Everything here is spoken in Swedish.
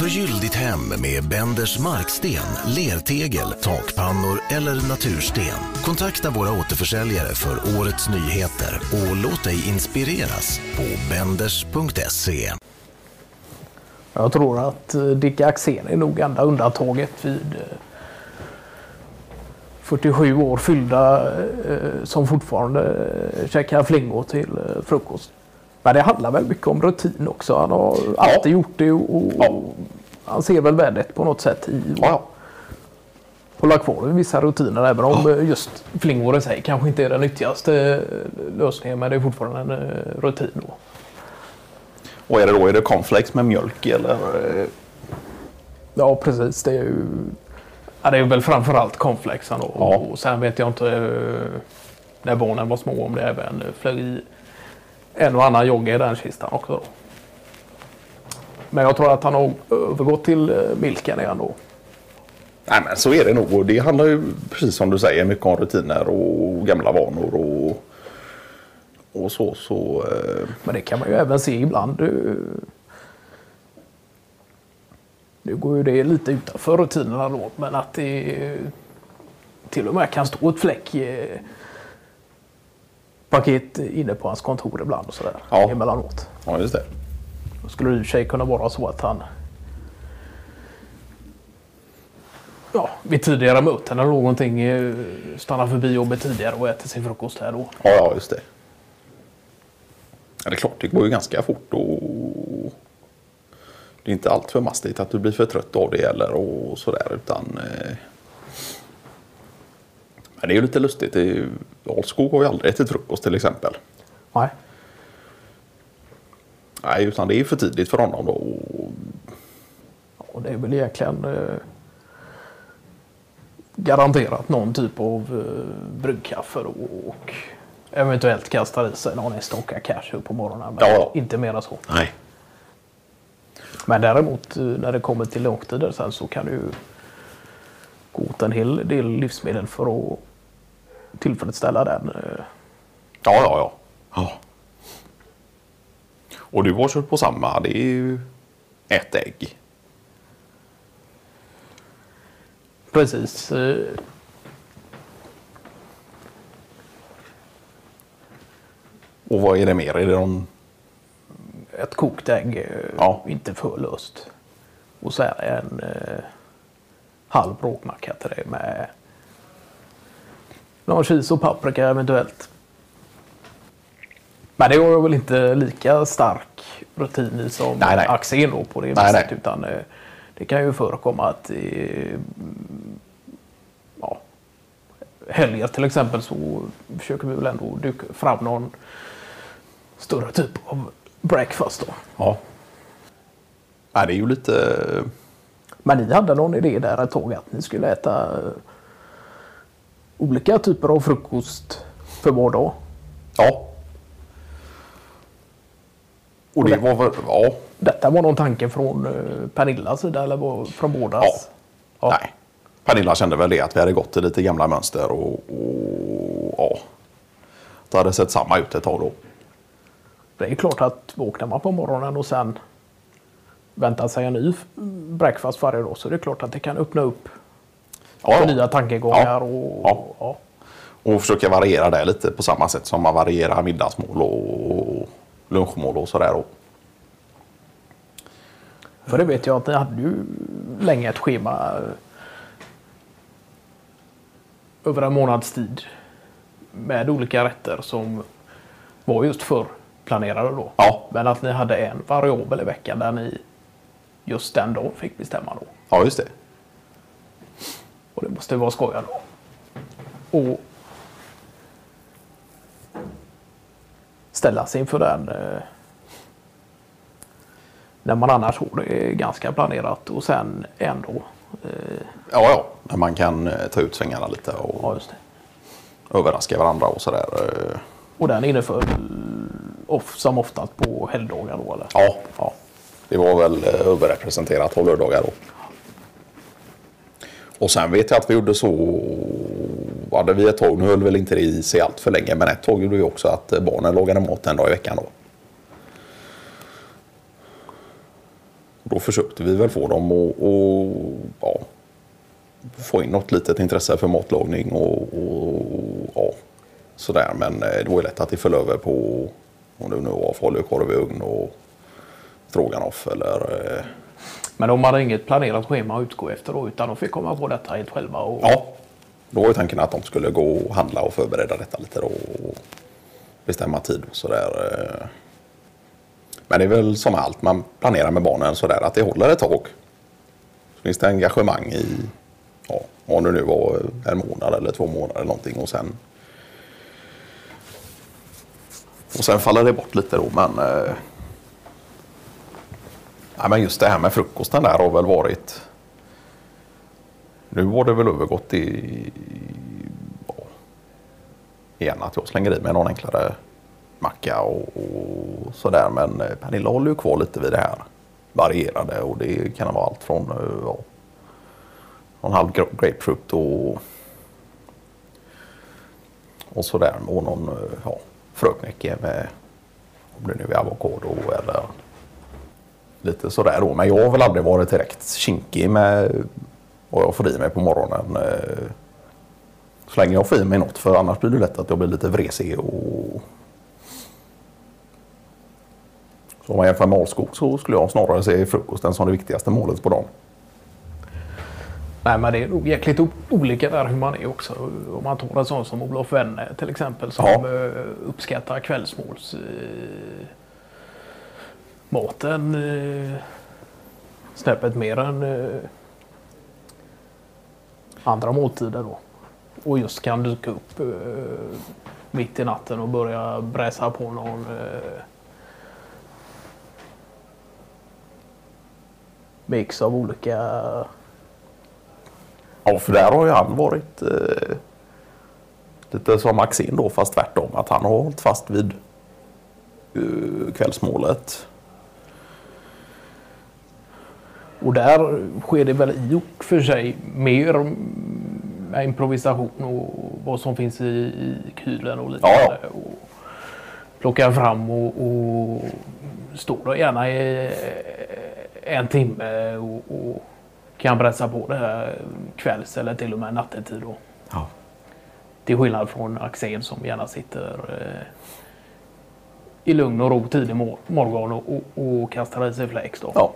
Förgyll ditt hem med Benders marksten, lertegel, takpannor eller natursten. Kontakta våra återförsäljare för årets nyheter och låt dig inspireras på benders.se. Jag tror att eh, Dick Axén är nog enda undantaget vid eh, 47 år fyllda eh, som fortfarande käkar flingor till frukost. Men det handlar väl mycket om rutin också. Han har alltid gjort det och, och Ja. han ser väl värdet på något sätt i Ja, att hålla kvar vissa rutiner. Även om just flingor i sig kanske inte är den nyttigaste lösningen. Men det är fortfarande en eh, rutin. Då. Och är det då är det cornflakes med mjölk eller? eh, Ja, precis. Det är ju ja, det är väl framförallt cornflakesen. Och, Ja. och sen vet jag inte eh, när barnen var små om det även flög i en och annan jogga i den kistan också. Då. Men jag tror att han har övergått till eh, milken igen då. Nej men så är det nog det handlar ju precis som du säger mycket om rutiner och gamla vanor och, och så. så eh, Men det kan man ju även se ibland. eh, Nu går ju det lite utanför rutinerna då. Men att det till och med kan stå ett fläck eh, paket inne på hans kontor ibland och sådär. Ja. Emellanåt. ja just det. Då skulle det i och för sig kunna vara så att han ja, vid tidigare möten eller någonting eh, stannar förbi jobbet tidigare och äter sin frukost här då. Ja, ja just det. Ja, det är klart, det går ju ganska fort och det är inte allt för mastigt att du blir för trött av det eller och sådär utan eh... Men det är ju lite lustigt. Det är ju... Alskog har ju aldrig ätit frukost till exempel. Nej. Nej, utan det är för tidigt för honom då. Och... Det är väl egentligen eh, garanterat någon typ av eh, bryggkaffe då och eventuellt kastar i sig någon enstaka cashew på morgonen. Men Ja. inte mer än så. Nej. Men däremot eh, när det kommer till långtider sen så kan ju gå åt en hel del livsmedel för att tillfredsställa den. eh, Ja, ja, ja. ja. Och du har kört på samma. Det är ju ett ägg. Precis. eh, Och vad är det mer? Är det någon... Ett kokt ägg, eh, Ja. inte för löst. Och det en eh, halv rågmacka till det med någon chis och paprika eventuellt. Men det har väl inte lika stark rutin i som Nej, nej. Axén då på det Nej, viset. nej. Utan eh, det kan ju förekomma att eh, ja, helger till exempel så försöker vi väl ändå duka fram någon större typ av breakfast då. Ja. Nej, det är ju lite... Men ni hade någon idé där ett tag att ni skulle äta eh, olika typer av frukost för var dag. Ja. Och det var väl... Ja. Detta var någon tanke från eh, Pernillas sida eller från bådas? Ja. Nej. Pernilla kände väl det att vi hade gått i lite gamla mönster och, och ja. Det hade sett samma ut ett tag då. Det är klart att vaknar man på morgonen och sen väntar sig en ny breakfast varje dag så är det klart att det kan öppna upp Ja, för nya tankegångar. Och, Ja. ja. Och försöka variera det lite på samma sätt som man varierar middagsmål och lunchmål och sådär. Och, För det vet jag att ni hade ju länge ett schema eh, över en månads tid med olika rätter som var just förplanerade då. Ja. Men att ni hade en variabel i veckan där ni just den dagen fick bestämma då. ja, just det. Och det måste vara skojigt då. Och ställa sig inför den eh, när man annars har det ganska planerat och sen ändå. Eh, Ja, ja. När man kan eh, ta ut svängarna lite och ja, överraska varandra och sådär. eh. Och den inneföll off, som oftast på helgdagar då eller? Ja, ja. det var väl överrepresenterat på lördagar då. Och sen vet jag att vi gjorde så, hade vi ett tag, nu höll väl inte det i sig allt för länge, men ett tag gjorde vi också att barnen lagade mat en dag i veckan då. Då försökte vi väl få dem att och, ja, få in något litet intresse för matlagning och, och ja, sådär. Men eh, det var ju lätt att det föll över på om det nu var falukorv i ugn och stroganoff eller eh, men de hade inget planerat schema att utgå efter då utan de fick komma på detta helt själva? Och... Ja, då var ju tanken att de skulle gå och handla och förbereda detta lite då och bestämma tid och sådär. Eh. Men det är väl som allt man planerar med barnen sådär att det håller ett tag. Så finns det engagemang i, ja, om det nu var en månad eller två månader eller någonting och sen och sen faller det bort lite då men eh, ja, men just det här med frukosten där har väl varit nu har det väl övergått i igen att jag slänger i mig någon enklare macka och, och sådär. Men eh, Pernilla håller ju kvar lite vid det här varierade och det kan vara allt från eh, ja, någon halv grapefrukt och, och sådär. Och någon eh, ja, fröknäcke med om det nu är avokado eller lite sådär då. Men jag har väl aldrig varit direkt kinkig med vad jag får i mig på morgonen. eh, Så länge jag får i mig något för annars blir det lätt att jag blir lite vresig och så om man jämför med Alskog så skulle jag snarare se frukosten som det viktigaste målet på dagen. Nej, men det är nog jäkligt olika där hur man är också. Om man tar en sån som Olof Wenne till exempel som Ja. eh, uppskattar kvällsmåls eh, maten eh, snäppet mer än eh, andra måltider då. Och just kan dyka upp eh, mitt i natten och börja bräsa på någon eh, mix av olika Ja, för där har ju han varit eh, lite som Axén då, fast tvärtom. Att han har hållit fast vid eh, kvällsmålet. Och där sker det väl i och för sig mer med improvisation och vad som finns i, i kylen och liknande. Ja, Och plocka fram och, och stå då gärna i en timme och, och kan pressa på det här kvälls eller till och med nattetid. Då. Ja. Till skillnad från Axén som gärna sitter eh, i lugn och ro tidig mor- morgon och, och, och kastar i sig fläks. Då. ja.